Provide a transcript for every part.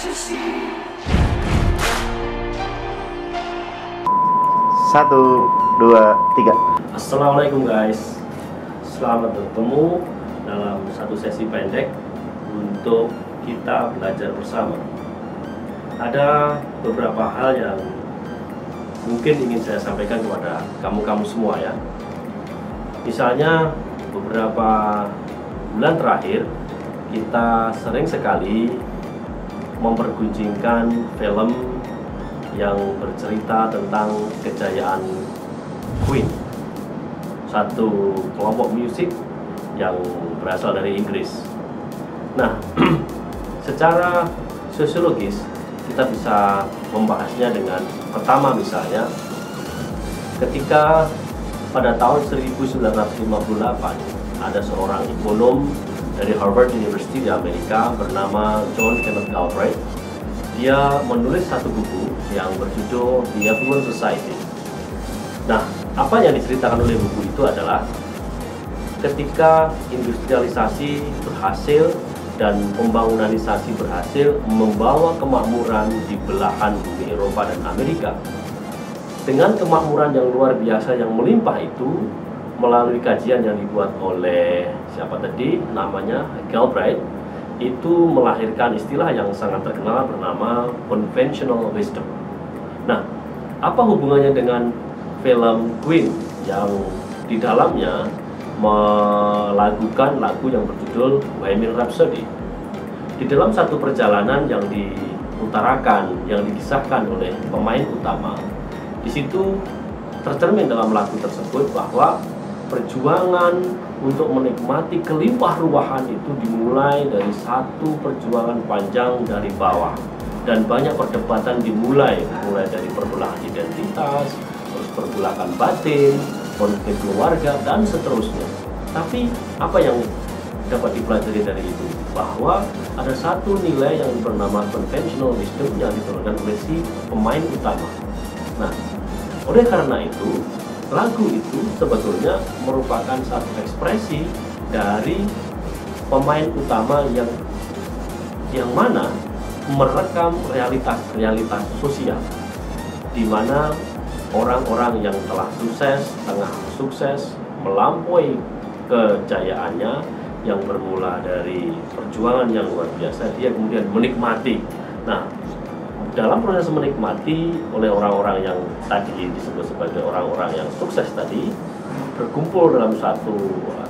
Satu, dua, tiga. Assalamualaikum guys. Selamat bertemu dalam satu sesi pendek Untuk kita belajar bersama. Ada beberapa hal yang mungkin ingin saya sampaikan kepada kamu-kamu semua ya. Misalnya beberapa bulan terakhir Kita sering sekali mempergunjingkan film yang bercerita tentang kejayaan Queen satu kelompok musik yang berasal dari Inggris. Nah, secara sosiologis kita bisa membahasnya dengan pertama misalnya ketika pada tahun 1958 ada seorang ekonom dari Harvard University di Amerika bernama John Kenneth Galbraith dia menulis satu buku yang berjudul The Affluent Society. Nah, apa yang diceritakan oleh buku itu adalah ketika industrialisasi berhasil dan pembangunanisasi berhasil membawa kemakmuran di belahan bumi Eropa dan Amerika. Dengan kemakmuran yang luar biasa yang melimpah itu, melalui kajian yang dibuat oleh siapa tadi namanya Galbraith, itu melahirkan istilah yang sangat terkenal bernama conventional wisdom. Nah, apa hubungannya dengan film Queen yang di dalamnya melakukan lagu yang berjudul Bohemian Rhapsody? Di dalam satu perjalanan yang diutarakan, yang dikisahkan oleh pemain utama, di situ tercermin dalam lagu tersebut bahwa perjuangan untuk menikmati kelimpah ruahan itu dimulai dari satu perjuangan panjang dari bawah. Dan banyak perdebatan dimulai mulai dari perbelahan identitas terus pergulakan batin konflik keluarga dan seterusnya. Tapi apa yang dapat dipelajari dari itu? Bahwa ada satu nilai yang bernama conventional wisdom yang diturunkan oleh si pemain utama. Nah oleh karena itu lagu itu sebetulnya merupakan satu ekspresi dari pemain utama yang yang mana merekam realitas-realitas sosial di mana orang-orang yang telah sukses, tengah sukses, melampaui kejayaannya yang bermula dari perjuangan yang luar biasa, dia kemudian menikmati. Nah, dalam proses menikmati oleh orang-orang yang tadi disebut sebagai orang-orang yang sukses tadi berkumpul dalam satu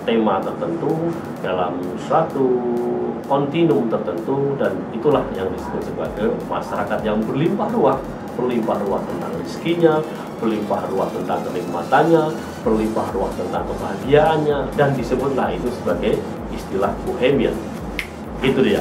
tema tertentu dalam suatu kontinum tertentu dan itulah yang disebut sebagai masyarakat yang berlimpah ruah. Berlimpah ruah tentang rezekinya berlimpah ruah tentang kenikmatannya berlimpah ruah tentang kebahagiaannya dan disebutlah itu sebagai istilah bohemian. Itu dia